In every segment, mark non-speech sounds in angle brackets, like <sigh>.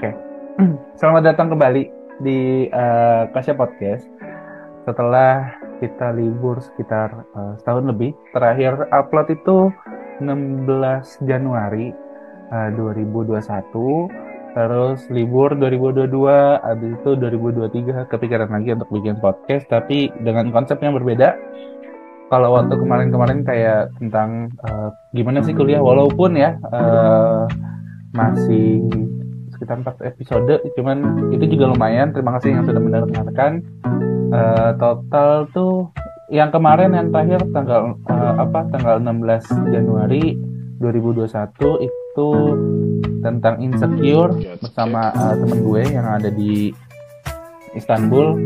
Oke. Selamat datang kembali di uh, Kasya Podcast. Setelah kita libur sekitar uh, setahun lebih, terakhir upload itu 16 Januari uh, 2021. Terus libur 2022, habis itu 2023 kepikiran lagi untuk bikin podcast, tapi dengan konsep yang berbeda. Kalau waktu kemarin-kemarin kayak tentang uh, gimana sih kuliah, walaupun ya uh, masih sekitar 4 episode cuman itu juga lumayan. Terima kasih yang sudah mendengarkan. Uh, total tuh yang kemarin yang terakhir tanggal uh, apa tanggal 16 Januari 2021 itu tentang insecure bersama uh, temen gue yang ada di Istanbul.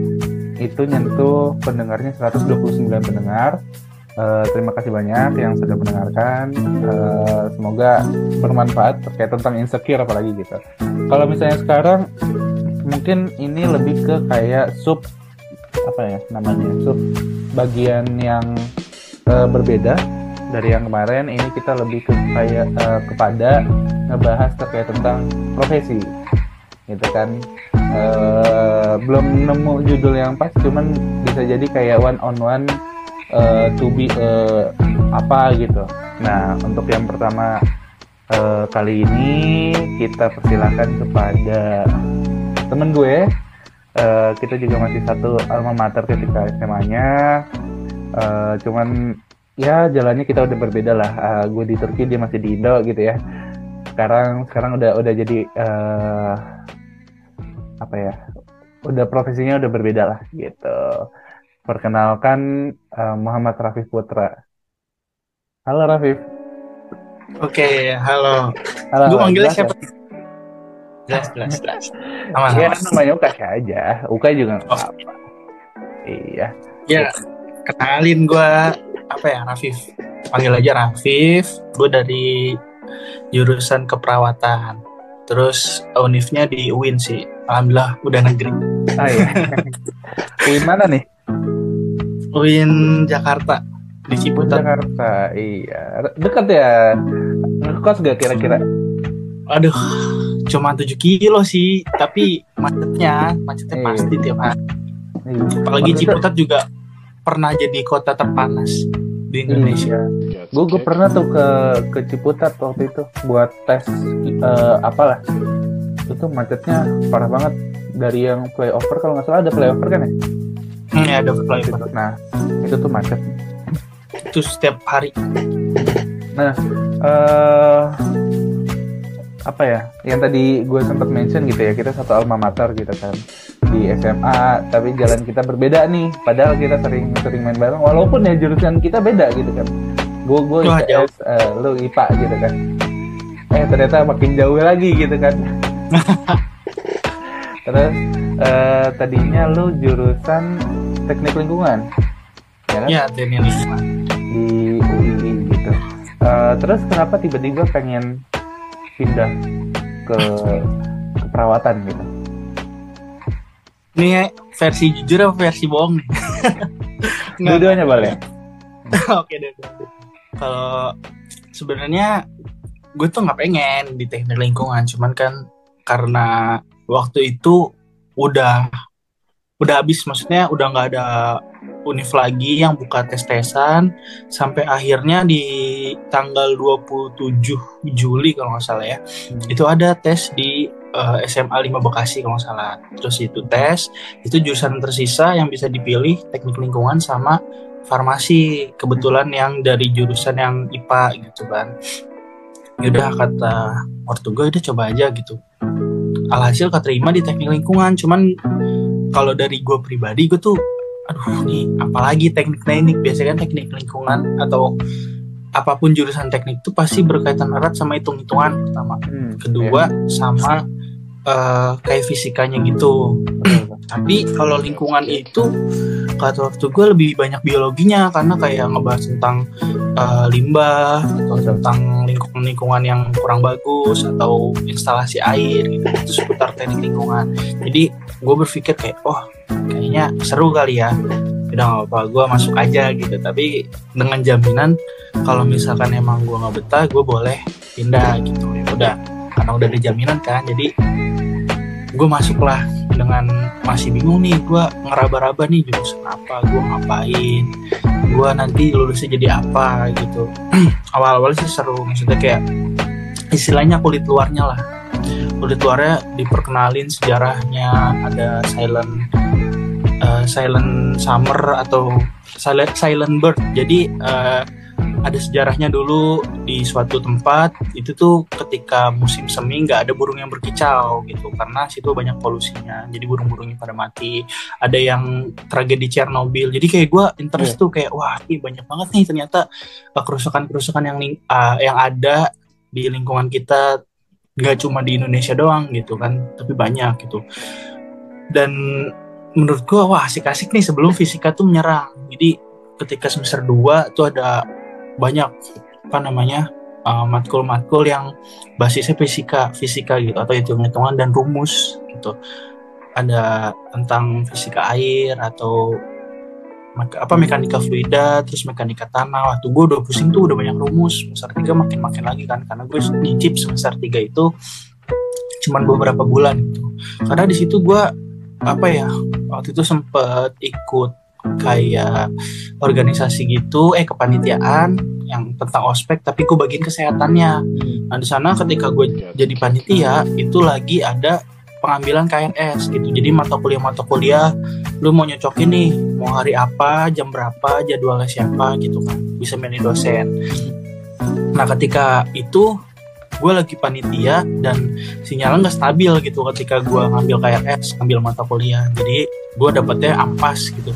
Itu nyentuh pendengarnya 129 pendengar Uh, terima kasih banyak yang sudah mendengarkan. Uh, semoga bermanfaat terkait tentang insecure apalagi gitu. Kalau misalnya sekarang mungkin ini lebih ke kayak sub apa ya namanya sub bagian yang uh, berbeda dari yang kemarin. Ini kita lebih ke kayak uh, kepada ngebahas terkait tentang profesi, gitu kan. Uh, belum nemu judul yang pas, cuman bisa jadi kayak one on one uh, to be uh, apa gitu. Nah, untuk yang pertama uh, kali ini kita persilahkan kepada temen gue. Uh, kita juga masih satu alma mater ketika SMA-nya. Uh, cuman ya jalannya kita udah berbeda lah. Uh, gue di Turki, dia masih di Indo gitu ya. Sekarang sekarang udah udah jadi uh, apa ya? Udah profesinya udah berbeda lah gitu. Perkenalkan uh, Muhammad Rafif Putra. Halo Rafif. Oke, halo. Halo. Gue manggilnya jelas siapa? ya? Jelas, jelas, jelas. Aman, Ya aman. namanya Ukas aja. Ukai juga nggak Oh. apa-apa. Iya. Ya, kenalin gue apa ya, Rafif. Panggil aja Rafif. Gue dari jurusan keperawatan. Terus unifnya di UIN sih. Alhamdulillah udah negeri. Ah, iya. <laughs> Win mana nih? UIN Jakarta di Ciputat. Jakarta. Iya. Dekat ya. Ngekos gak kira-kira? Aduh, cuma 7 kilo sih. Tapi macetnya, macetnya Iya. pasti tiap hari. Iya. Apalagi itu- Ciputat juga pernah jadi kota terpanas di Indonesia. Iya. Gue gue pernah tuh ke ke Ciputat waktu itu buat tes eh, apalah. Itu macetnya parah banget dari yang flyover kalau nggak salah ada flyover kan ya? Hmm, ya, ada flyover. Nah itu tuh macet. Itu setiap hari. eh apa ya yang tadi gue sempat mention gitu ya kita satu alma mater gitu kan di SMA tapi jalan kita berbeda nih padahal kita sering sering main bareng walaupun ya jurusan kita beda gitu kan gue gue. IPS eh, lu IPA gitu kan eh ternyata makin jauh lagi gitu kan <laughs> terus eh, tadinya lu jurusan teknik lingkungan ya kan Ya, teknik lingkungan. di UI gitu. Eh, terus kenapa tiba-tiba pengen pindah ke keperawatan gitu? Ini versi jujur apa versi bohong nih? <laughs> Dua-duanya boleh. <laughs> Oke deh. deh. Kalau sebenarnya gue tuh nggak pengen di teknik lingkungan, cuman kan karena waktu itu udah udah habis, maksudnya udah nggak ada univ lagi yang buka tes-tesan. Sampai akhirnya di tanggal 27 Juli kalau nggak salah ya itu ada tes di eh, SMA 5 Bekasi kalau nggak salah. Terus itu tes itu jurusan tersisa yang bisa dipilih teknik lingkungan sama farmasi. Kebetulan yang dari jurusan yang IPA gitu kan. Yaudah kata ortu gue udah coba aja gitu alhasil keterima di teknik lingkungan. Cuman kalau dari gue pribadi gue tuh aduh nih apalagi teknik teknik biasanya kan teknik lingkungan atau apa pun jurusan teknik itu pasti berkaitan erat sama hitung-hitungan pertama. Hmm, kedua sama eh, kayak fisikanya gitu. Iya, tapi kalau lingkungan itu kata waktu gue lebih banyak biologinya. Karena kayak ngebahas tentang eh, limbah atau tentang lingkungan-lingkungan yang kurang bagus atau instalasi air gitu itu seputar teknik lingkungan. Jadi gue berpikir kayak oh kayaknya seru kali ya. Udah nggak apa-apa gue masuk aja gitu. Tapi dengan jaminan kalau misalkan emang gue nggak betah gue boleh pindah gitu. Ya udah karena udah ada jaminan kan jadi gue masuklah dengan masih bingung nih gue ngeraba-raba nih jurusan apa gue ngapain gue nanti lulusnya jadi apa gitu. <clears throat> Awal-awal sih seru maksudnya kayak istilahnya kulit luarnya lah. Kulit luarnya diperkenalin sejarahnya ada silent uh, silent summer atau silent silent bird. Jadi uh, ada sejarahnya dulu di suatu tempat itu tuh ketika musim semi nggak ada burung yang berkicau gitu karena situ banyak polusinya jadi burung-burungnya pada mati. Ada yang tragedi Chernobyl jadi kayak gue interest yeah. tuh kayak wah ini banyak banget nih ternyata kerusakan-kerusakan yang uh, yang ada di lingkungan kita nggak cuma di Indonesia doang gitu kan tapi banyak gitu. Dan menurut gue wah asik-asik nih sebelum fisika tuh menyerang. Jadi ketika semester 2 tuh ada banyak apa namanya uh, matkul-matkul yang basisnya fisika fisika gitu atau hitung-hitungan dan rumus gitu. Ada tentang fisika air atau apa mekanika fluida terus mekanika tanah. Waktu gue udah pusing tuh udah banyak rumus. Semester tiga makin makin lagi kan karena gue nyicip semester tiga itu cuman beberapa bulan gitu. Karena di situ gue apa ya waktu itu sempet ikut kayak organisasi gitu eh kepanitiaan yang tentang ospek tapi gue bagian kesehatannya. Nah di sana ketika gue jadi panitia itu lagi ada pengambilan KNS gitu. Jadi mata kuliah mata kuliah lu mau nyocokin nih mau hari apa jam berapa jadwalnya siapa gitu kan. Bisa milih dosen. Nah ketika itu gue lagi panitia dan sinyalnya nggak stabil gitu ketika gue ngambil KRS ngambil mata kuliah. Jadi gue dapetnya ampas gitu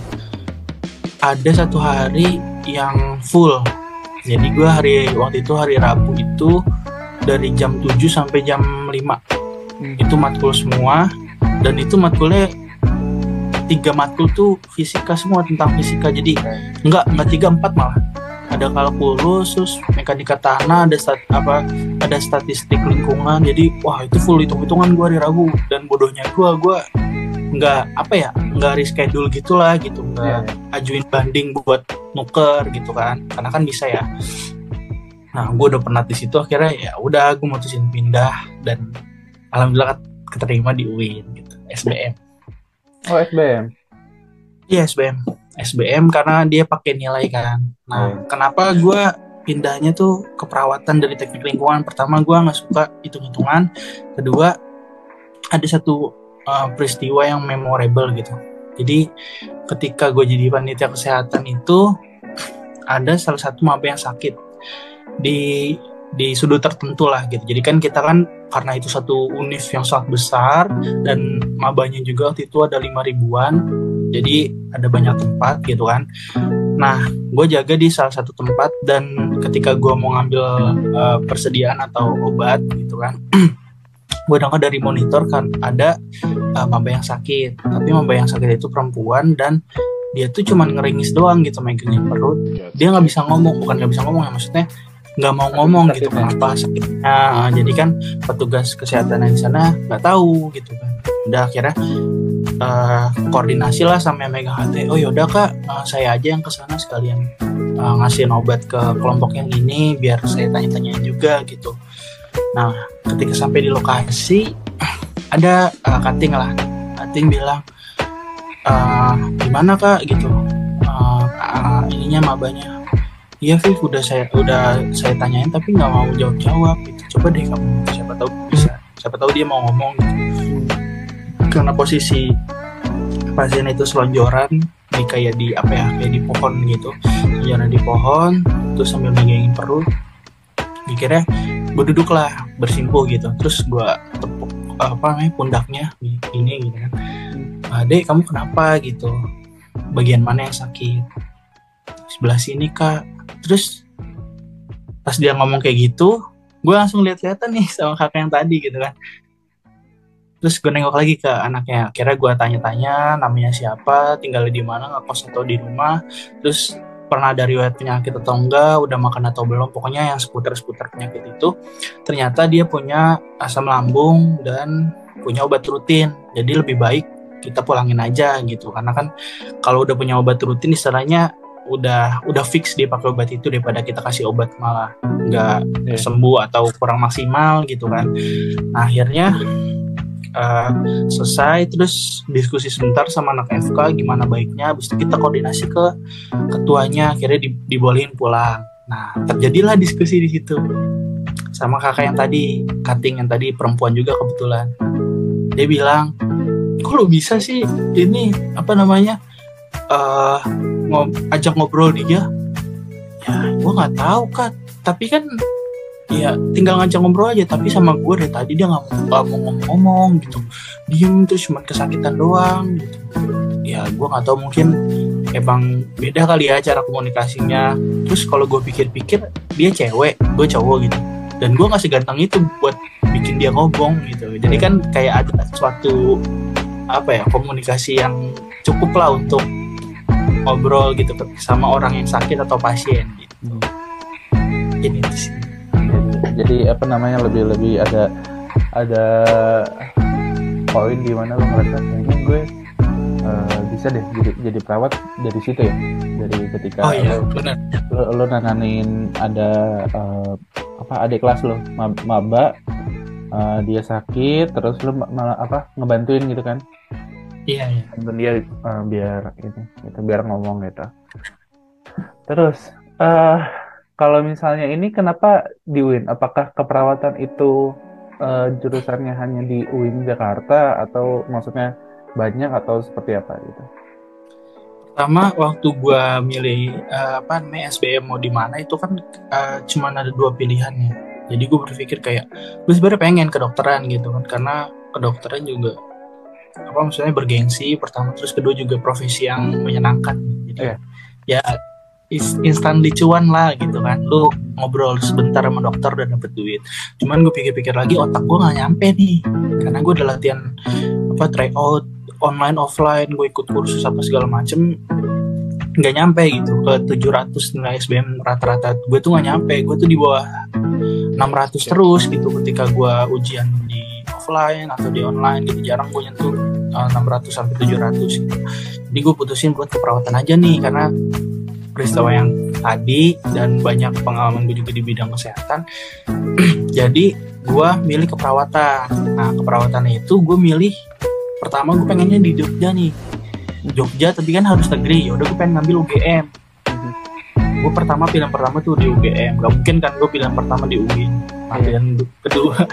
ada satu hari yang full. Jadi gue hari waktu itu hari Rabu itu dari jam 7 sampai jam 5 hmm. itu matkul semua. Dan itu matkulnya tiga matkul tuh fisika semua tentang fisika. Jadi enggak enggak tiga empat malah. Ada kalkulus terus mekanika tanah ada stat, apa ada statistik lingkungan. Jadi wah itu full hitung hitungan gue hari Rabu. Dan bodohnya gue gue nggak apa ya nggak reschedule gitulah gitu nggak yeah. ajuin banding buat nuker gitu kan. Karena kan bisa ya. Nah gue udah pernah di situ akhirnya ya udah gue mutusin pindah dan alhamdulillah keterima di UIN gitu SBM oh SBM iya SBM SBM karena dia pakai nilai kan. Nah yeah. kenapa gue pindahnya tuh ke perawatan dari teknik lingkungan? Pertama gue nggak suka hitung hitungan kedua ada satu uh, peristiwa yang memorable gitu. Jadi ketika gue jadi panitia kesehatan itu ada salah satu maba yang sakit di di sudut tertentu lah gitu. Jadi kan kita kan karena itu satu univ yang sangat besar dan mabanya juga waktu itu ada lima ribuan. Jadi ada banyak tempat gitu kan. Nah, gue jaga di salah satu tempat dan ketika gue mau ngambil uh, persediaan atau obat gitu kan, <clears throat> gue dengar dari monitor kan ada uh, maba yang sakit. Tapi maba yang sakit itu perempuan dan dia tuh cuma ngeringis doang gitu megangin perut. Dia nggak bisa ngomong bukan nggak bisa ngomong ya maksudnya nggak mau ngomong gitu kenapa sakitnya? Uh, jadi kan petugas kesehatan di sana nggak tahu gitu kan. Udah akhirnya uh, koordinasi lah sama yang megang hati oh yaudah kak uh, saya aja yang ke sana sekalian uh, ngasih obat ke kelompok yang ini biar saya tanya-tanya juga gitu Nah, ketika sampai di lokasi ada uh, kating lah. Kating bilang uh, gimana kak gitu. Uh, uh, ininya mabanya. Iya Viv udah saya udah saya tanyain tapi nggak mau jawab jawab gitu. Coba deh kamu siapa tahu bisa. Siapa tahu dia mau ngomong gitu. Karena posisi pasien itu selonjoran di kayak di apa ya kayak di pohon gitu selonjoran di pohon terus sambil megangin perut mikirnya gue duduk lah bersimpuh gitu. Terus gue tepuk apa namanya pundaknya ini gitu kan. Adek kamu kenapa? gitu. Bagian mana yang sakit? Sebelah sini kak. Terus pas dia ngomong kayak gitu gue langsung lihat-lihatan nih sama kakak yang tadi gitu kan. Terus gue nengok lagi ke anaknya. Kira gue tanya-tanya namanya siapa? Tinggal di mana? Nggak kos atau di rumah? Terus pernah riwayat penyakit atau enggak, udah makan atau belum, pokoknya yang seputar-seputar penyakit itu, ternyata dia punya asam lambung dan punya obat rutin. Jadi lebih baik kita pulangin aja gitu, karena kan kalau udah punya obat rutin istilahnya udah udah fix dia pakai obat itu daripada kita kasih obat malah nggak yeah. sembuh atau kurang maksimal gitu kan. Nah, akhirnya uh, selesai terus diskusi sebentar sama anak FK gimana baiknya. Habis itu kita koordinasi ke ketuanya akhirnya di, dibolehin pulang. Nah terjadilah diskusi di situ. Sama kakak yang tadi cutting yang tadi perempuan juga kebetulan. Dia bilang kok lu bisa sih ini apa namanya uh, ngob ajak ngobrol dia? Ya gue nggak tahu kan tapi kan ya tinggal ngajak ngobrol aja tapi sama gue dari tadi dia nggak mau ngomong-ngomong gitu. Diem terus cuma kesakitan doang gitu. Ya gue nggak tahu mungkin emang beda kali ya cara komunikasinya. Terus kalau gue pikir-pikir dia cewek gue cowok gitu. Dan gue nggak seganteng itu buat bikin dia ngomong gitu. Jadi kan kayak ada suatu apa ya komunikasi yang cukup lah untuk ngobrol gitu sama orang yang sakit atau pasien gitu. Hmm. Ini sih jadi apa namanya lebih lebih ada ada poin di mana lo ngerasa mungkin gue uh, bisa deh jadi jadi perawat dari situ ya? Dari ketika oh, iya, lo, lo, lo nanganin ada uh, apa adik kelas lo maba uh, dia sakit terus lo malah apa ngebantuin gitu kan? Iya iya. Bantuin dia uh, biar ini gitu biar ngomong gitu. Terus uh, kalau misalnya ini kenapa di UIN? Apakah keperawatan itu uh, jurusannya hanya di UIN Jakarta atau maksudnya banyak atau seperti apa gitu? Pertama waktu gue milih uh, apa namanya SBM mau di mana itu kan uh, cuma ada dua pilihannya. Jadi gue berpikir kayak gue sebenarnya pengen kedokteran gitu kan karena kedokteran juga apa maksudnya bergengsi pertama terus kedua juga profesi yang menyenangkan. Jadi yeah. ya instan dicuan lah gitu kan. Lu ngobrol sebentar sama dokter dan dapet duit. Cuman gue pikir-pikir lagi otak gue nggak nyampe nih. Karena gue udah latihan apa try out online offline gue ikut kursus apa segala macem nggak nyampe gitu. Ke 700 nilai SBM rata-rata. Gue tuh nggak nyampe gue tuh di bawah 600 terus gitu ketika gue ujian di offline atau di online gitu. Jarang gue nyentuh uh, 600 sampai 700 gitu. jadi gue putusin buat keperawatan aja nih karena peristiwa yang tadi dan banyak pengalaman gue juga di bidang kesehatan. <clears throat> Jadi gue milih keperawatan. Nah keperawatan itu gue milih pertama gue pengennya di Jogja nih. Jogja tapi kan harus negeri ya udah gue pengen ngambil UGM gue pertama pilihan pertama tuh di UGM gak mungkin kan gue pilihan pertama di UIN nah, pilihan kedua. <laughs>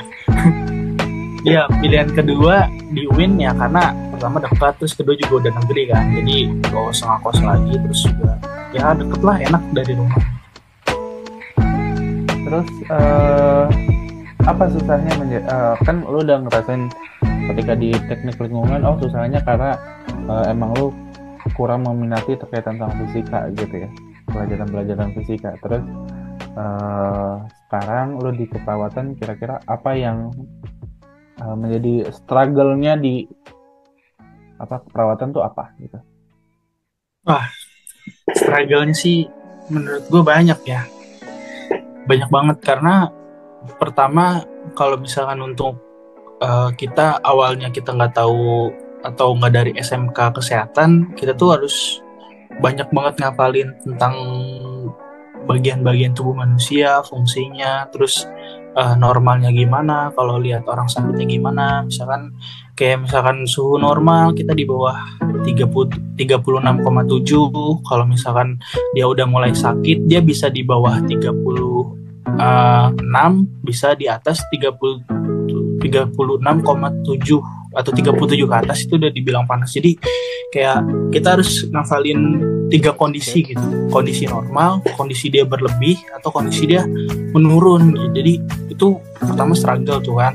Iya, pilihan kedua di UIN ya karena pertama dekat terus kedua juga udah negeri kan. Jadi gak usah ngakos lagi terus juga ya deket lah enak dari rumah. Terus uh, apa susahnya uh, kan lu udah ngerasain ketika di teknik lingkungan oh susahnya karena uh, emang lu kurang meminati terkait tentang fisika gitu ya pelajaran-pelajaran fisika. Terus uh, sekarang lu di keperawatan kira-kira apa yang uh, menjadi struggle-nya di apa keperawatan tuh apa gitu? Wah struggle-nya sih menurut gue banyak ya. Banyak banget karena pertama kalau misalkan untuk uh, kita awalnya kita nggak tahu atau nggak dari SMK kesehatan kita tuh harus banyak banget ngapalin tentang bagian-bagian tubuh manusia fungsinya terus uh, normalnya gimana kalau lihat orang sakitnya gimana misalkan kayak misalkan suhu normal kita di bawah 30 36,7 kalau misalkan dia udah mulai sakit dia bisa di bawah 36 uh, bisa di atas 30 36,7 atau 37 ke atas itu udah dibilang panas. Jadi kayak kita harus ngafalin tiga kondisi gitu. Kondisi normal kondisi dia berlebih atau kondisi dia menurun. Gitu. jadi itu pertama struggle tuh kan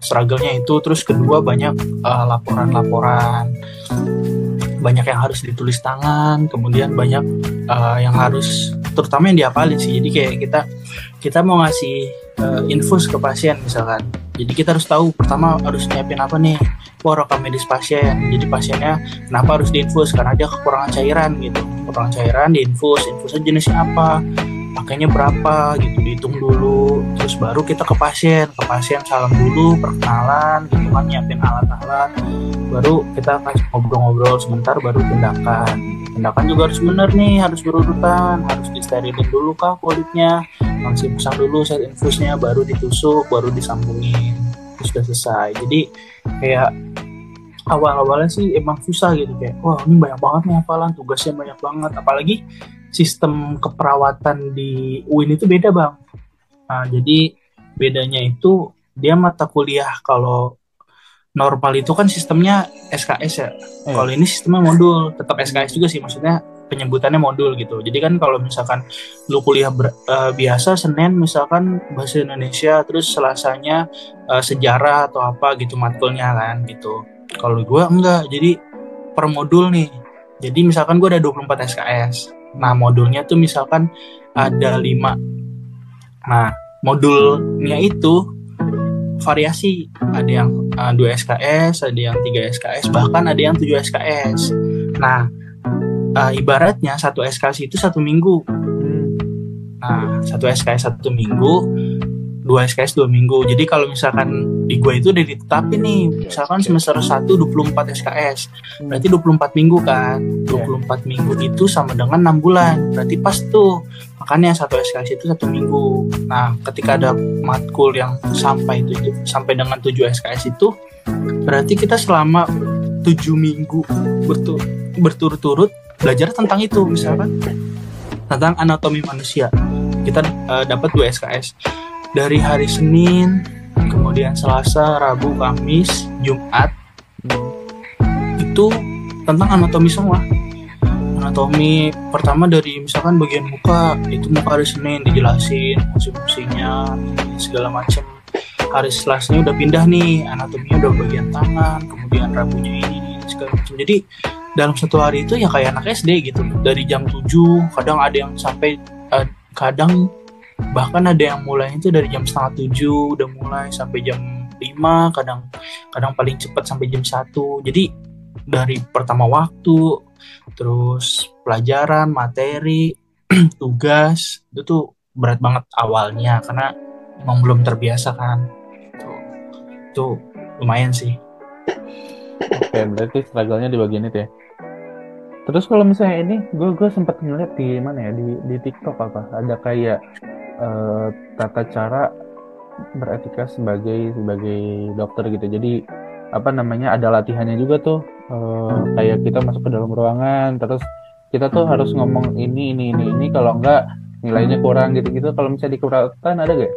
struggle-nya itu. Terus kedua banyak uh, laporan-laporan. Banyak yang harus ditulis tangan kemudian banyak uh, yang harus terutama yang diapalin sih. Jadi kayak kita kita mau ngasih uh, infus ke pasien misalkan. Jadi kita harus tahu pertama harus nyiapin apa nih oh rekam medis pasien. Jadi pasiennya kenapa harus diinfus? Karena dia kekurangan cairan gitu. Kekurangan cairan diinfus infusnya jenisnya apa pakainya berapa gitu dihitung dulu. Terus baru kita ke pasien. Ke pasien salam dulu perkenalan gitu kan nyiapin alat-alat. Baru kita kasih ngobrol-ngobrol sebentar baru tindakan. Tindakan juga harus bener nih harus berurutan harus disterilin dulu kah kulitnya. Langsung pasang dulu set infusnya baru ditusuk baru disambungin. Terus sudah selesai. Jadi kayak awal-awalnya sih emang susah gitu. Kayak wah ini banyak banget nih hafalan tugasnya banyak banget. Apalagi sistem keperawatan di UIN itu beda bang nah, jadi bedanya itu dia mata kuliah kalau normal itu kan sistemnya SKS ya hmm. kalau ini sistemnya modul tetap SKS juga sih maksudnya penyebutannya modul gitu. Jadi kan kalau misalkan lu kuliah ber, uh, biasa Senin misalkan bahasa Indonesia terus Selasanya uh, sejarah atau apa gitu matkulnya kan gitu. Kalau gue enggak, jadi per modul nih. Jadi misalkan gue ada 24 SKS. Nah, modulnya tuh misalkan ada 5. Nah, modulnya itu variasi. Ada yang uh, 2 SKS, ada yang 3 SKS, bahkan ada yang 7 SKS. Nah, uh, ibaratnya satu SKS itu satu minggu. Nah, satu SKS satu minggu, dua SKS dua minggu. Jadi kalau misalkan di gue itu udah ditetapin nih, misalkan semester 1 24 SKS. Berarti 24 minggu kan. 24 minggu itu sama dengan 6 bulan. Berarti pas tuh. Makanya satu SKS itu satu minggu. Nah, ketika ada matkul yang sampai itu, sampai dengan 7 SKS itu berarti kita selama 7 minggu berturut-turut belajar tentang itu misalkan tentang anatomi manusia kita uh, dapat dua SKS dari hari Senin kemudian Selasa Rabu Kamis Jumat itu tentang anatomi semua. Anatomi pertama dari misalkan bagian muka itu muka hari Senin dijelasin fungsi-fungsinya segala macam. Hari Selasanya udah pindah nih anatominya udah bagian tangan kemudian Rabunya ini segala macam. Jadi dalam satu hari itu ya kayak anak SD gitu. Dari jam 7 kadang ada yang sampai uh, kadang bahkan ada yang mulai itu dari jam setengah tujuh udah mulai sampai jam 5 kadang kadang paling cepat sampai jam satu. Jadi dari pertama waktu terus pelajaran materi <clears throat> tugas itu tuh berat banget awalnya karena emang belum terbiasa kan. Tuh lumayan sih. Oke, berarti struggle-nya di bagian itu ya. Terus kalau misalnya ini, gue gue sempat ngeliat di mana ya? Di di TikTok apa? Ada kayak uh, tata cara beretika sebagai sebagai dokter gitu. Jadi apa namanya ada latihannya juga tuh uh, kayak kita masuk ke dalam ruangan, terus kita tuh harus ngomong ini ini ini ini kalau enggak nilainya kurang gitu-gitu. Kalau misalnya di kelautan ada gak?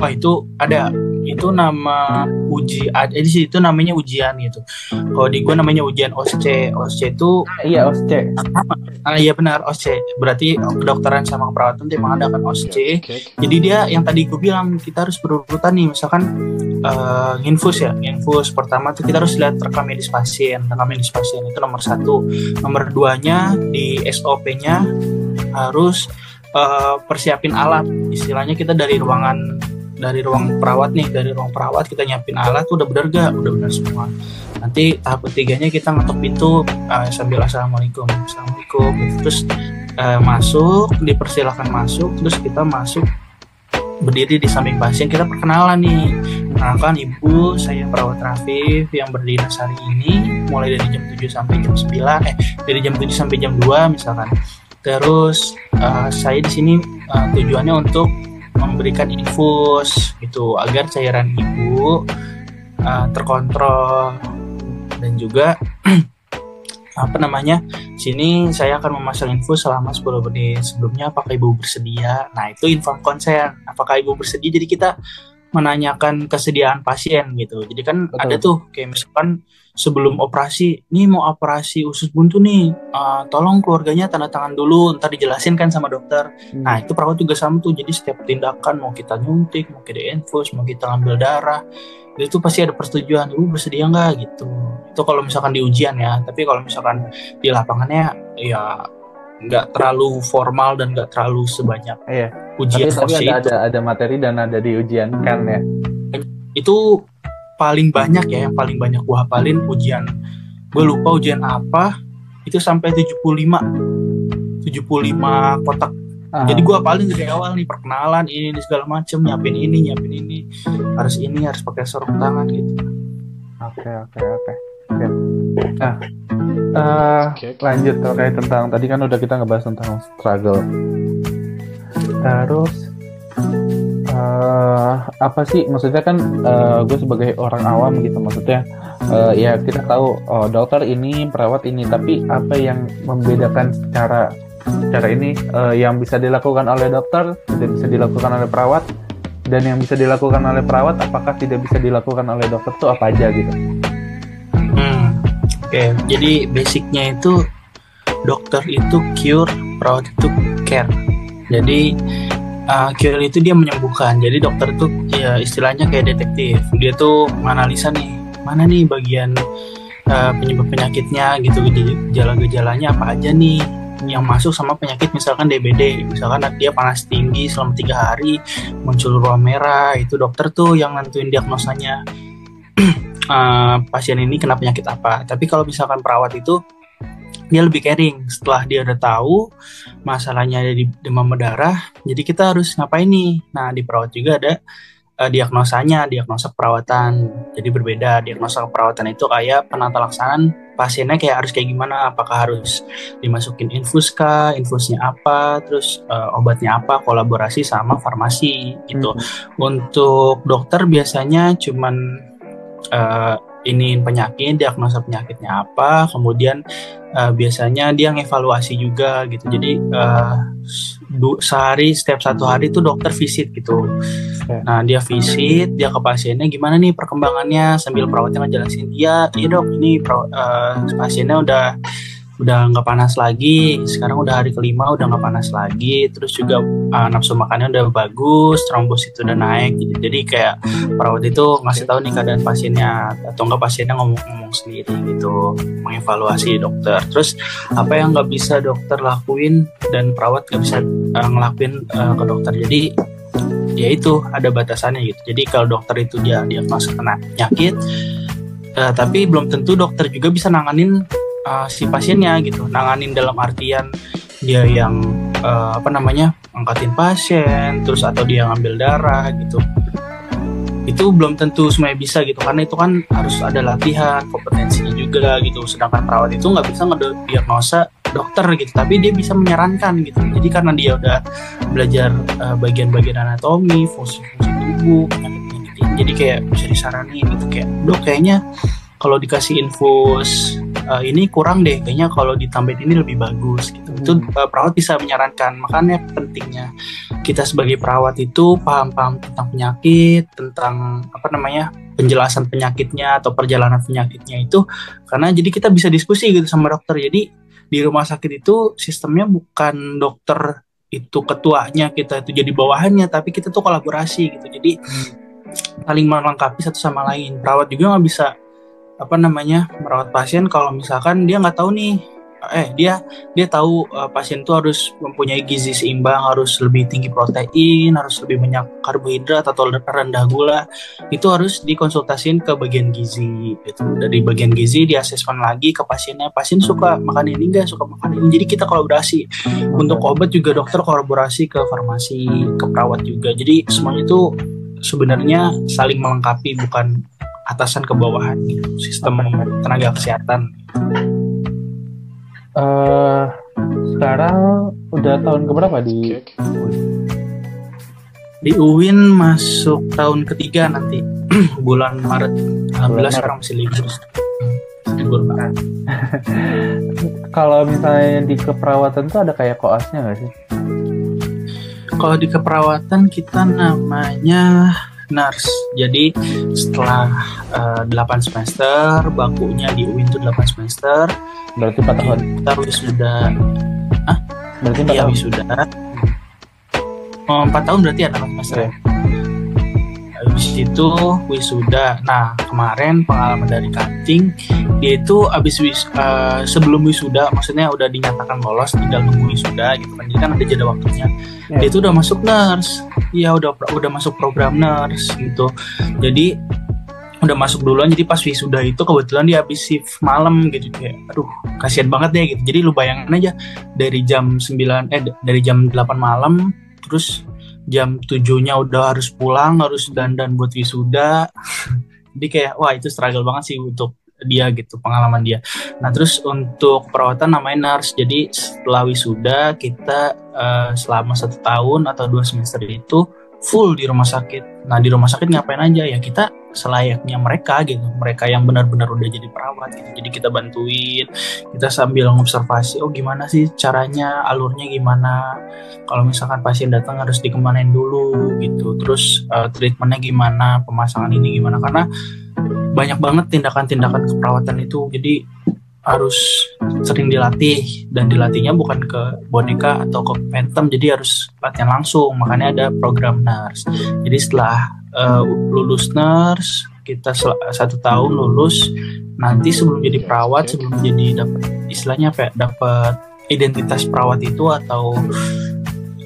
Wah itu ada itu nama uji jadi sih itu namanya ujian gitu. Kalau di gue namanya ujian OSCE OSCE itu iya OSCE ah iya benar OSCE berarti kedokteran sama keperawatan itu emang ada kan OSCE jadi dia yang tadi gue bilang kita harus berurutan nih. Misalkan uh, infus ya infus pertama tuh kita harus lihat rekam medis pasien. Rekam medis pasien itu nomor satu. Nomor duanya di SOP-nya harus uh, persiapin alat. Istilahnya kita dari ruangan dari ruang perawat nih dari ruang perawat kita nyiapin alat udah bener gak? Udah bener semua. Nanti tahap ketiganya kita ngetok pintu uh, sambil assalamualaikum assalamualaikum. Terus uh, masuk dipersilahkan masuk terus kita masuk berdiri di samping pasien. Kita perkenalan nih. Perkenalkan ibu saya perawat Rafif yang berdinas hari ini mulai dari jam 7 sampai jam 9 eh dari jam 7 sampai jam 2 misalkan. Terus uh, saya di sini uh, tujuannya untuk memberikan infus gitu agar cairan ibu uh, terkontrol. Dan juga <clears throat> apa namanya sini saya akan memasang infus selama 10 menit. Sebelumnya apakah ibu bersedia? Nah itu inform konsen apakah ibu bersedia? Jadi kita menanyakan kesediaan pasien gitu. Jadi kan Betul. ada tuh kayak misalkan sebelum operasi, nih mau operasi usus buntu nih, uh, tolong keluarganya tanda tangan dulu, ntar dijelasin kan sama dokter. Hmm. Nah itu perawat juga sama tuh, jadi setiap tindakan mau kita nyuntik, mau kita infus, mau kita ambil darah, itu pasti ada persetujuan, ibu bersedia nggak gitu. Itu kalau misalkan di ujian ya, tapi kalau misalkan di lapangannya ya nggak terlalu formal dan nggak terlalu sebanyak iya. ujian tapi, tapi ada, ada ada materi dan ada di ujian kan ya itu paling banyak ya yang paling banyak gue hafalin ujian gue lupa ujian apa itu sampai 75 75 kotak. Aha. jadi gue paling dari awal nih perkenalan ini, ini segala macem nyiapin ini nyiapin ini. Harus ini harus pakai sarung tangan gitu. Oke oke oke. Nah uh, lanjut terkait tentang tadi kan udah kita ngebahas tentang struggle. Terus uh, apa sih? Maksudnya kan uh, gue sebagai orang awam gitu maksudnya uh, ya kita tahu oh, dokter ini perawat ini tapi apa yang membedakan secara cara ini uh, yang bisa dilakukan oleh dokter tidak bisa dilakukan oleh perawat dan yang bisa dilakukan oleh perawat apakah tidak bisa dilakukan oleh dokter tuh apa aja gitu? Hmm, oke. Okay. jadi basicnya itu dokter itu cure perawat itu care. Jadi uh, itu dia menyembuhkan. Jadi dokter itu ya istilahnya kayak detektif. Dia tuh menganalisa nih mana nih bagian uh, penyebab penyakitnya gitu. Gejala-gejalanya apa aja nih yang masuk sama penyakit misalkan DBD misalkan dia panas tinggi selama tiga hari muncul ruam merah. Itu dokter tuh yang nentuin diagnosanya. Uh, <clears throat> pasien ini kena penyakit apa. Tapi kalau misalkan perawat itu dia lebih caring. Setelah dia udah tahu masalahnya ada di demam berdarah jadi kita harus ngapain nih? Nah di perawat juga ada uh, diagnosanya diagnosa perawatan. Jadi berbeda diagnosa perawatan itu kayak penata laksanaan pasiennya kayak harus kayak gimana? Apakah harus dimasukin infus kah? Infusnya apa? Terus uh, obatnya apa? Kolaborasi sama farmasi gitu. Hmm. untuk dokter biasanya cuman uh, ini penyakit, diagnosa penyakitnya apa, kemudian uh, biasanya dia ngevaluasi juga gitu. Jadi uh, sehari setiap satu hari itu dokter visit gitu. Nah dia visit, dia ke pasiennya gimana nih perkembangannya sambil perawatnya ngejelasin dia, iya dok ini uh, pasiennya udah udah nggak panas lagi. Sekarang udah hari kelima udah nggak panas lagi. Terus juga uh, nafsu makannya udah bagus trombosit udah naik. Gitu. jadi kayak perawat itu ngasih tahu nih keadaan pasiennya. Atau enggak pasiennya ngomong-ngomong sendiri gitu. Mengevaluasi dokter. Terus apa yang nggak bisa dokter lakuin dan perawat nggak bisa uh, ngelakuin uh, ke dokter. Jadi ya itu ada batasannya gitu. Jadi kalau dokter itu dia diagnosa kena penyakit uh, tapi belum tentu dokter juga bisa nanganin uh, si pasiennya gitu nanganin dalam artian dia yang uh, apa namanya angkatin pasien terus atau dia ngambil darah gitu. Itu belum tentu semuanya bisa gitu karena itu kan harus ada latihan kompetensinya juga gitu. Sedangkan perawat itu nggak bisa ngediagnosa dokter gitu tapi dia bisa menyarankan gitu. Jadi karena dia udah belajar uh, bagian-bagian anatomi fungsi-fungsi tubuh jadi kayak bisa disaranin gitu kayak dok kayaknya kalau dikasih infus uh, ini kurang deh kayaknya kalau ditambahin ini lebih bagus gitu hmm. itu uh, perawat bisa menyarankan makanya pentingnya kita sebagai perawat itu paham-paham tentang penyakit tentang apa namanya penjelasan penyakitnya atau perjalanan penyakitnya itu karena jadi kita bisa diskusi gitu sama dokter jadi di rumah sakit itu sistemnya bukan dokter itu ketuanya kita itu jadi bawahannya tapi kita tuh kolaborasi gitu jadi hmm. saling melengkapi satu sama lain perawat juga nggak bisa apa namanya merawat pasien kalau misalkan dia nggak tahu nih eh dia dia tahu uh, pasien itu harus mempunyai gizi seimbang harus lebih tinggi protein harus lebih banyak karbohidrat atau rendah gula itu harus dikonsultasin ke bagian gizi gitu. Dari bagian gizi di asesmen lagi ke pasiennya pasien suka makan ini enggak suka makan ini. Jadi kita kolaborasi. Untuk obat juga dokter kolaborasi ke farmasi ke perawat juga. Jadi semuanya itu sebenarnya saling melengkapi bukan atasan ke bawahan gitu sistem tenaga kesehatan. Uh, sekarang udah tahun keberapa di? Di UIN masuk tahun ketiga nanti <clears throat> bulan Maret. Alhamdulillah sekarang masih libur. Libur Maret <laughs> kalau misalnya di keperawatan tuh ada kayak koasnya nggak sih? Kalau di keperawatan kita namanya nurse. Jadi setelah uh, eh, 8 semester, bakunya di UIN itu 8 semester. Berarti 4 tahun. Kita wisuda. Ah? Berarti 4 iya, tahun. wisuda. Oh, 4 tahun berarti ya 8 semester. Okay. Habis itu wisuda. Nah, kemarin pengalaman dari kancing, dia itu habis wis uh, sebelum wisuda, maksudnya udah dinyatakan lolos, tinggal nunggu wisuda gitu kan. Jadi kan ada jeda waktunya. Yeah. Dia itu udah masuk nurse Iya udah udah masuk program nurse gitu. Jadi udah masuk duluan. Jadi pas wisuda itu kebetulan dia habis shift malam gitu. Kayak aduh kasihan banget deh gitu. Jadi lu bayangin aja dari jam 9 eh dari jam 8 malam terus jam tujuhnya udah harus pulang harus dandan buat wisuda. <laughs> Jadi kayak wah itu struggle banget sih untuk dia gitu pengalaman dia. Nah terus untuk perawatan namanya nurse. Jadi setelah wisuda kita uh, selama satu tahun atau dua semester itu full di rumah sakit. Nah di rumah sakit ngapain aja? Ya kita selayaknya mereka gitu, mereka yang benar-benar udah jadi perawat gitu. Jadi kita bantuin, kita sambil ngobservasi, oh gimana sih caranya, alurnya gimana. Kalau misalkan pasien datang harus dikemanin dulu gitu, terus uh, treatmentnya gimana, pemasangan ini gimana? Karena banyak banget tindakan-tindakan keperawatan itu. Jadi harus sering dilatih. Dan dilatihnya bukan ke boneka atau ke phantom. Jadi harus latihan langsung. Makanya ada program nurse. Jadi setelah uh, lulus nurse kita satu tahun lulus nanti sebelum jadi perawat sebelum jadi dapat istilahnya apa dapat identitas perawat itu atau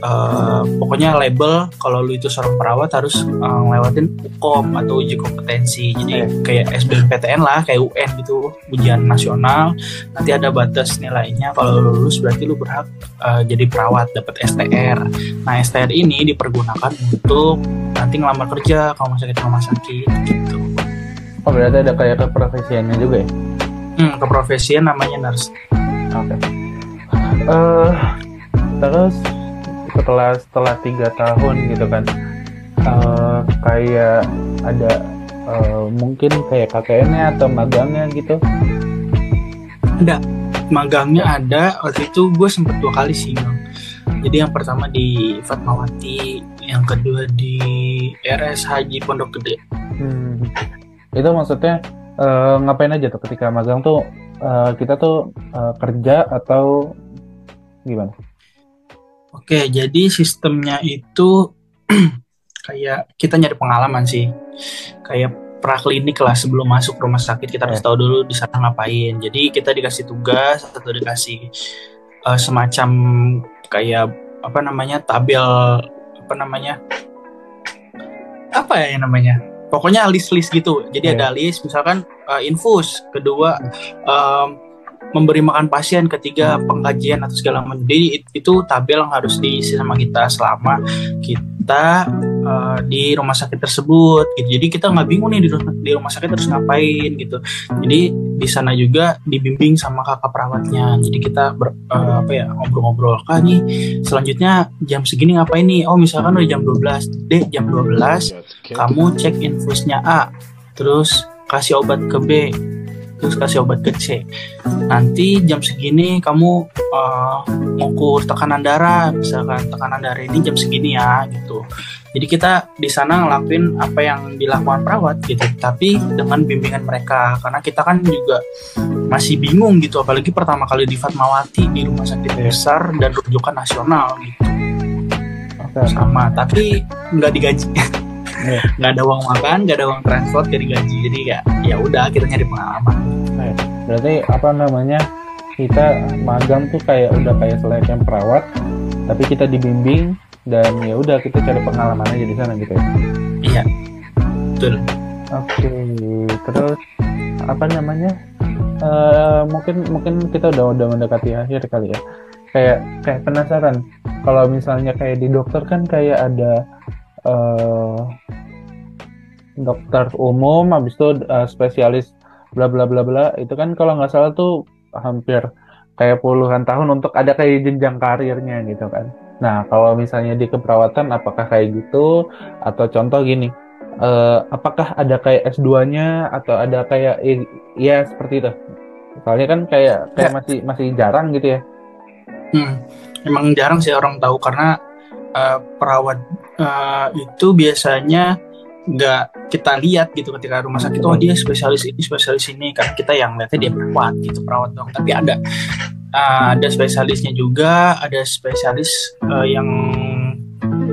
uh, pokoknya label kalau lu itu seorang perawat harus uh, ngelewatin UKOM atau uji kompetensi. Jadi kayak SBMPTN lah kayak UN gitu ujian nasional. Nanti ada batas nilainya. Kalau lu lulus berarti lu berhak uh, jadi perawat dapat STR nah STR ini dipergunakan untuk nanti ngelamar kerja kalau masuk sakit rumah sakit gitu. Oh berarti ada kayak keprofesiannya juga ya? Hmm keprofesian namanya nurse. Oke. Okay. uh, terus setelah setelah tiga tahun gitu kan. Uh, kayak ada uh, mungkin kayak KKN-nya atau magangnya gitu. Ada. Magangnya ada. Waktu itu gue sempet dua kali sih bang. Jadi yang pertama di Fatmawati yang kedua di RS Haji Pondok Gede. Hmm. itu maksudnya uh, ngapain aja tuh ketika magang tuh uh, kita tuh uh, kerja atau gimana Oke, jadi sistemnya itu <clears throat> kayak kita nyari pengalaman sih. Kayak praklinik lah sebelum masuk rumah sakit kita harus iya. tahu dulu di sana ngapain. Jadi kita dikasih tugas atau dikasih uh, semacam kayak apa namanya tabel apa namanya apa ya namanya pokoknya list-list gitu jadi yeah. ada list misalkan uh, infus kedua um, memberi makan pasien ketiga pengkajian atau segala macam. Jadi itu tabel yang harus diisi sama kita selama kita uh, di rumah sakit tersebut gitu. Jadi kita nggak bingung nih di, di rumah sakit terus ngapain gitu. Jadi di sana juga dibimbing sama kakak perawatnya. Jadi kita ber, uh, apa ya ngobrol-ngobrol kak nih selanjutnya jam segini ngapain nih? Oh misalkan udah jam 12 deh jam 12 kamu cek infusnya A terus kasih obat ke B terus kasih obat ke C. Nanti jam segini kamu uh, mengukur tekanan darah, misalkan tekanan darah ini jam segini ya gitu. Jadi kita di sana ngelakuin apa yang dilakukan perawat gitu, tapi dengan bimbingan mereka karena kita kan juga masih bingung gitu, apalagi pertama kali di Fatmawati di rumah sakit besar dan rujukan nasional gitu. Sama, tapi nggak digaji. <laughs> Iya. nggak ada uang makan nggak ada uang transport jadi gaji jadi ya ya udah kita nyari pengalaman iya. berarti apa namanya kita magang tuh kayak udah kayak selayaknya perawat tapi kita dibimbing dan ya udah kita cari pengalaman aja di sana gitu ya iya betul oke okay. terus apa namanya uh, mungkin mungkin kita udah udah mendekati akhir kali ya kayak kayak penasaran kalau misalnya kayak di dokter kan kayak ada uh, dokter umum habis itu uh, spesialis bla bla bla bla. Itu kan kalau nggak salah tuh hampir kayak puluhan tahun untuk ada kayak jenjang karirnya gitu kan. Nah kalau misalnya di keperawatan apakah kayak gitu? Atau contoh gini uh, apakah ada kayak S2-nya atau ada kayak ya seperti itu. Soalnya kan kayak kayak ya. masih masih jarang gitu ya. Hmm, emang jarang sih orang tahu karena uh, perawat uh, itu biasanya nggak kita lihat gitu ketika rumah sakit oh dia spesialis ini spesialis ini. Karena kita yang lihatnya dia perawat gitu perawat dong tapi ada uh, ada spesialisnya juga ada spesialis uh, yang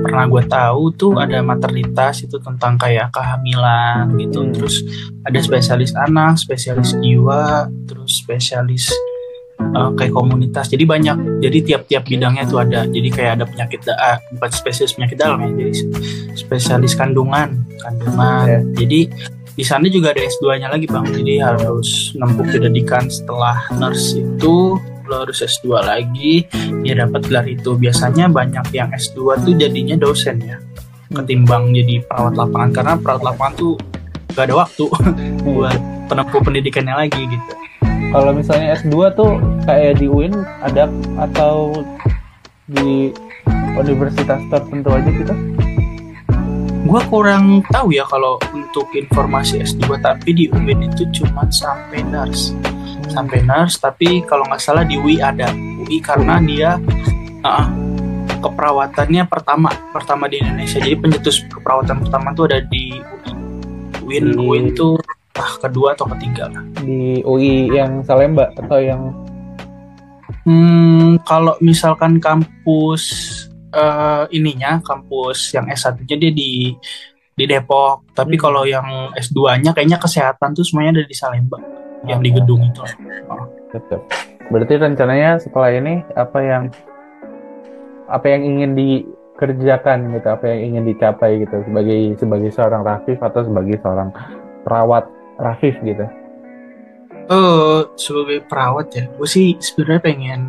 pernah gue tahu tuh ada maternitas itu tentang kayak kehamilan gitu. Hmm. terus ada spesialis anak spesialis jiwa terus spesialis uh, kayak komunitas. Jadi banyak. Jadi tiap-tiap bidangnya tuh ada. Jadi kayak ada penyakit uh, bukan spesialis penyakit dalam ya. Jadi spesialis kandungan, kandungan. Yeah. Jadi di sana juga ada S2-nya lagi bang. Jadi harus nempuh pendidikan setelah nurse itu lo harus S2 lagi dia dapat gelar itu biasanya banyak yang S2 tuh jadinya dosen ya ketimbang jadi perawat lapangan karena perawat lapangan tuh gak ada waktu <laughs> buat penempuh pendidikannya lagi gitu kalau misalnya S2 tuh kayak di UIN ada atau di universitas tertentu aja gitu? Gua kurang tahu ya kalau untuk informasi S2 tapi di UIN itu cuma sampai nurse. Sampai nurse tapi kalau nggak salah di UI ada. UI karena dia uh, keperawatannya pertama pertama di Indonesia. Jadi pencetus keperawatan pertama tuh ada di UI UIN Di- UIN tuh ah, kedua atau ketiga lah di UI yang Salemba atau yang Hmm, kalau misalkan kampus eh, ininya, kampus yang S1-nya dia di di Depok, tapi Hmm. kalau yang S2-nya kayaknya kesehatan tuh semuanya ada di Salemba, yang di gedung itu. Tetap. Berarti rencananya setelah ini apa yang apa yang ingin dikerjakan gitu, apa yang ingin dicapai gitu sebagai sebagai seorang Rafif atau sebagai seorang perawat Rafif gitu. Eh, sebagai perawat ya, gue sih sebenarnya pengen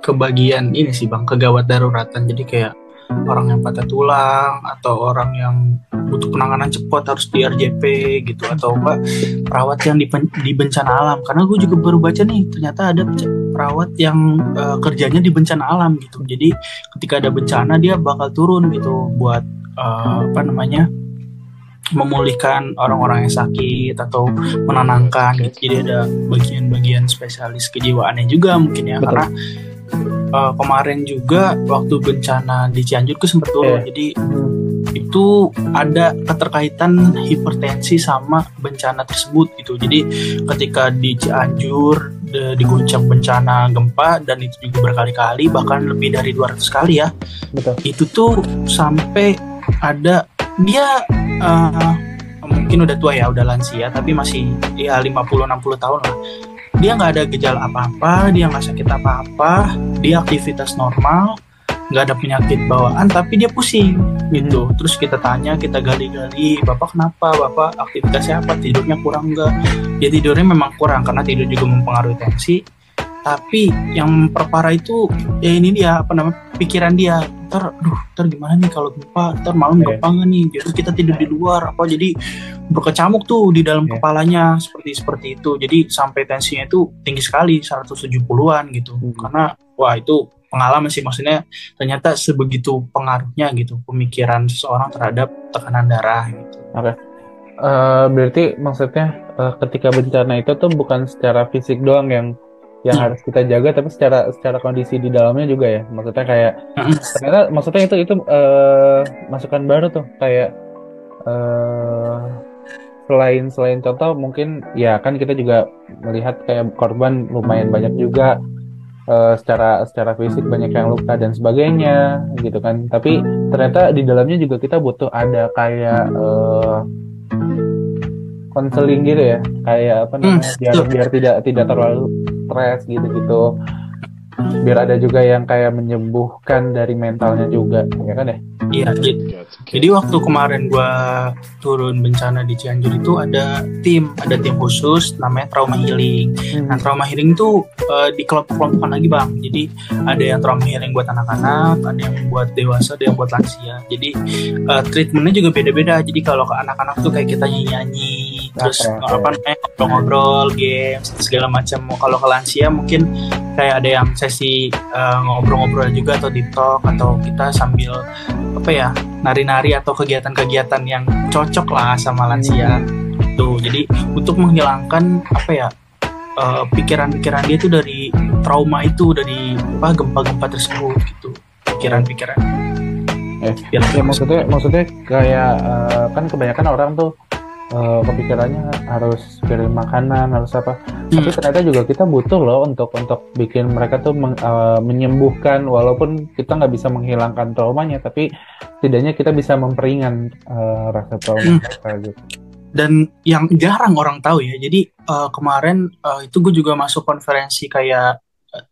kebagian ini sih bang, kegawat daruratan. Jadi kayak orang yang patah tulang atau orang yang butuh penanganan cepat harus di RJP gitu atau enggak perawat yang di, di bencana alam karena gue juga baru baca nih ternyata ada pe- perawat yang eh, kerjanya di bencana alam gitu jadi ketika ada bencana dia bakal turun gitu buat eh, apa namanya memulihkan orang-orang yang sakit atau menenangkan gitu. Jadi ada bagian-bagian spesialis kejiwaannya juga mungkin ya Betul. karena uh, kemarin juga waktu bencana di Cianjur gue sempet turun. Iya. Jadi itu ada keterkaitan hipertensi sama bencana tersebut gitu. Jadi ketika di Cianjur diguncang bencana gempa dan itu juga berkali-kali bahkan lebih dari 200 kali ya Betul. itu tuh sampai ada dia eh, mungkin udah tua ya udah lansia tapi masih ya 50-60 tahun lah. Dia nggak ada gejala apa-apa dia nggak sakit apa-apa dia aktivitas normal nggak ada penyakit bawaan tapi dia pusing gitu. Terus kita tanya kita gali-gali bapak kenapa? Bapak aktivitasnya apa? Tidurnya kurang nggak? Ya tidurnya memang kurang karena tidur juga mempengaruhi tensi tapi yang perparah itu ya ini dia apa namanya pikiran dia. Ntar aduh ntar gimana nih kalau gempa? Ntar malam Iya. gempa nggak nih. Jadi kita tidur di luar apa jadi berkecamuk tuh di dalam Iya. kepalanya seperti seperti itu. Jadi sampai tensinya itu tinggi sekali 170-an gitu. Hmm. karena wah itu pengalaman sih. Maksudnya ternyata sebegitu pengaruhnya gitu pemikiran seseorang terhadap tekanan darah gitu. Eh, berarti maksudnya eh, ketika bencana itu tuh bukan secara fisik doang yang yang Hmm. harus kita jaga, tapi secara secara kondisi di dalamnya juga ya. Maksudnya kayak Hmm. <laughs> ternyata maksudnya itu itu eh, masukan baru tuh kayak eh selain selain contoh mungkin ya kan kita juga melihat kayak korban lumayan banyak juga eh, secara secara fisik banyak yang luka dan sebagainya gitu kan. Tapi ternyata di dalamnya juga kita butuh ada kayak eh, konseling gitu ya kayak apa namanya biar biar tidak tidak terlalu stres gitu gitu biar ada juga yang kayak menyembuhkan dari mentalnya juga ya kan ya iya gitu Jadi waktu kemarin gua turun bencana di Cianjur itu ada tim, ada tim khusus namanya trauma healing. Nah trauma healing itu eh, dikelompok-kelompokkan lagi bang. Jadi ada yang trauma healing buat anak-anak, ada yang buat dewasa, ada yang buat lansia. Jadi eh, treatmentnya juga beda-beda. Jadi kalau ke anak-anak tuh kayak kita nyanyi-nyanyi, terus Oke, apa namanya ngobrol-ngobrol, games segala macam. Kalau ke lansia mungkin kayak ada yang sesi eh, ngobrol-ngobrol juga atau deep talk atau kita sambil apa ya nari-nari atau kegiatan-kegiatan yang cocok lah sama lansia. Tuh jadi untuk menghilangkan apa ya eh, pikiran-pikiran dia tuh dari trauma itu dari apa gempa-gempa tersebut gitu. Pikiran-pikiran. Eh, Biar ya maksudnya maksudnya kayak eh, kan kebanyakan orang tuh eh, kepikirannya harus kirim makanan harus apa tapi Hmm. ternyata juga kita butuh loh untuk untuk bikin mereka tuh meng- eh, menyembuhkan walaupun kita nggak bisa menghilangkan traumanya tapi setidaknya kita bisa memperingan eh, rasa trauma Hmm. mereka gitu dan yang jarang orang tahu ya jadi eh, kemarin eh, itu gue juga masuk konferensi kayak eh,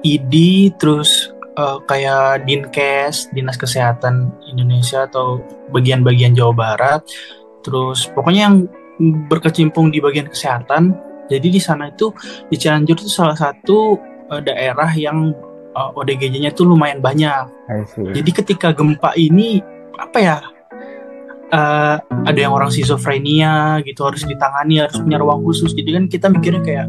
ID terus eh, kayak Dinkes Dinas Kesehatan Indonesia atau bagian-bagian Jawa Barat terus pokoknya yang berkecimpung di bagian kesehatan jadi di sana itu di Cianjur itu salah satu eh, daerah yang eh, ODGJ-nya tuh lumayan banyak jadi ketika gempa ini apa ya? eh, ada yang orang schizophrenia gitu harus ditangani harus punya ruang khusus. Jadi kan kita mikirnya kayak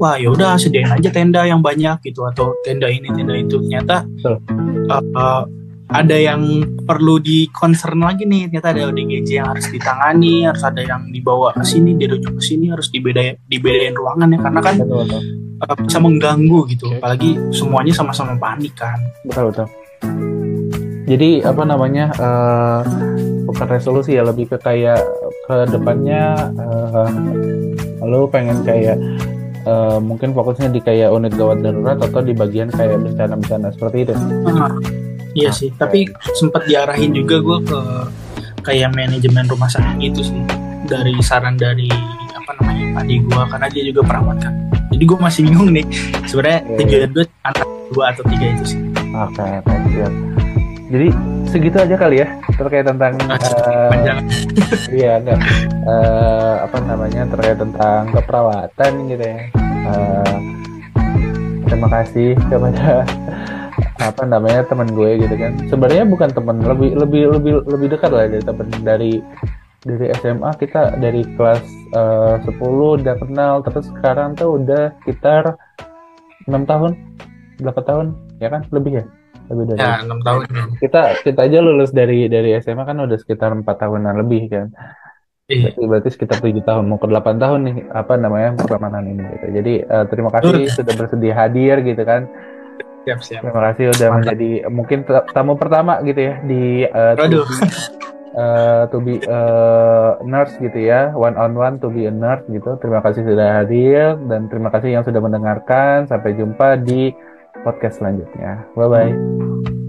wah ya udah sediain aja tenda yang banyak gitu atau tenda ini tenda itu. Ternyata eh, eh, ada yang perlu di concern lagi nih ternyata ada ODGJ yang harus ditangani harus ada yang dibawa ke sini dirujuk ke sini harus dibedain dibedain ruangan ya karena kan betul betul. uh, bisa mengganggu gitu. Apalagi semuanya sama-sama panik kan. Betul betul. Jadi apa namanya uh, bukan resolusi ya lebih ke kayak ke depannya uh, lo pengen kayak uh, mungkin fokusnya di kayak unit gawat darurat atau di bagian kayak bencana-bencana seperti itu iya sih tapi sempat diarahin juga gue ke kayak manajemen rumah sakit gitu sih. Dari saran dari apa namanya adik gue karena dia juga perawat kan. Jadi gue masih bingung nih sebenarnya Iya, tujuan gue antara dua atau tiga itu sih. Oke siap. Jadi segitu aja kali ya terkait tentang uh, panjang. <laughs> Iya, enggak. Eh, apa namanya terkait tentang keperawatan gitu ya. Eh, terima kasih kepada apa namanya teman gue gitu kan. Sebenarnya bukan teman, lebih lebih lebih lebih dekat lah dari teman dari dari SMA kita dari kelas eh, 10 udah kenal. Terus sekarang tuh udah sekitar enam tahun, berapa tahun? Ya kan lebih ya? Lebih dari ya enam tahun. Kita kita aja lulus dari dari SMA kan udah sekitar empat tahunan lebih kan. Iya. berarti, berarti sekitar tujuh tahun. Mau ke delapan tahun nih apa namanya pertemanan ini gitu. Jadi eh, terima kasih sudah bersedia hadir gitu kan siap siap. Terima kasih udah Mantap. menjadi mungkin ta- tamu pertama gitu ya di eh, to be, eh, to be eh, nurse gitu ya. One on one to be a nurse gitu. Terima kasih sudah hadir dan terima kasih yang sudah mendengarkan. Sampai jumpa di podcast selanjutnya. Bye bye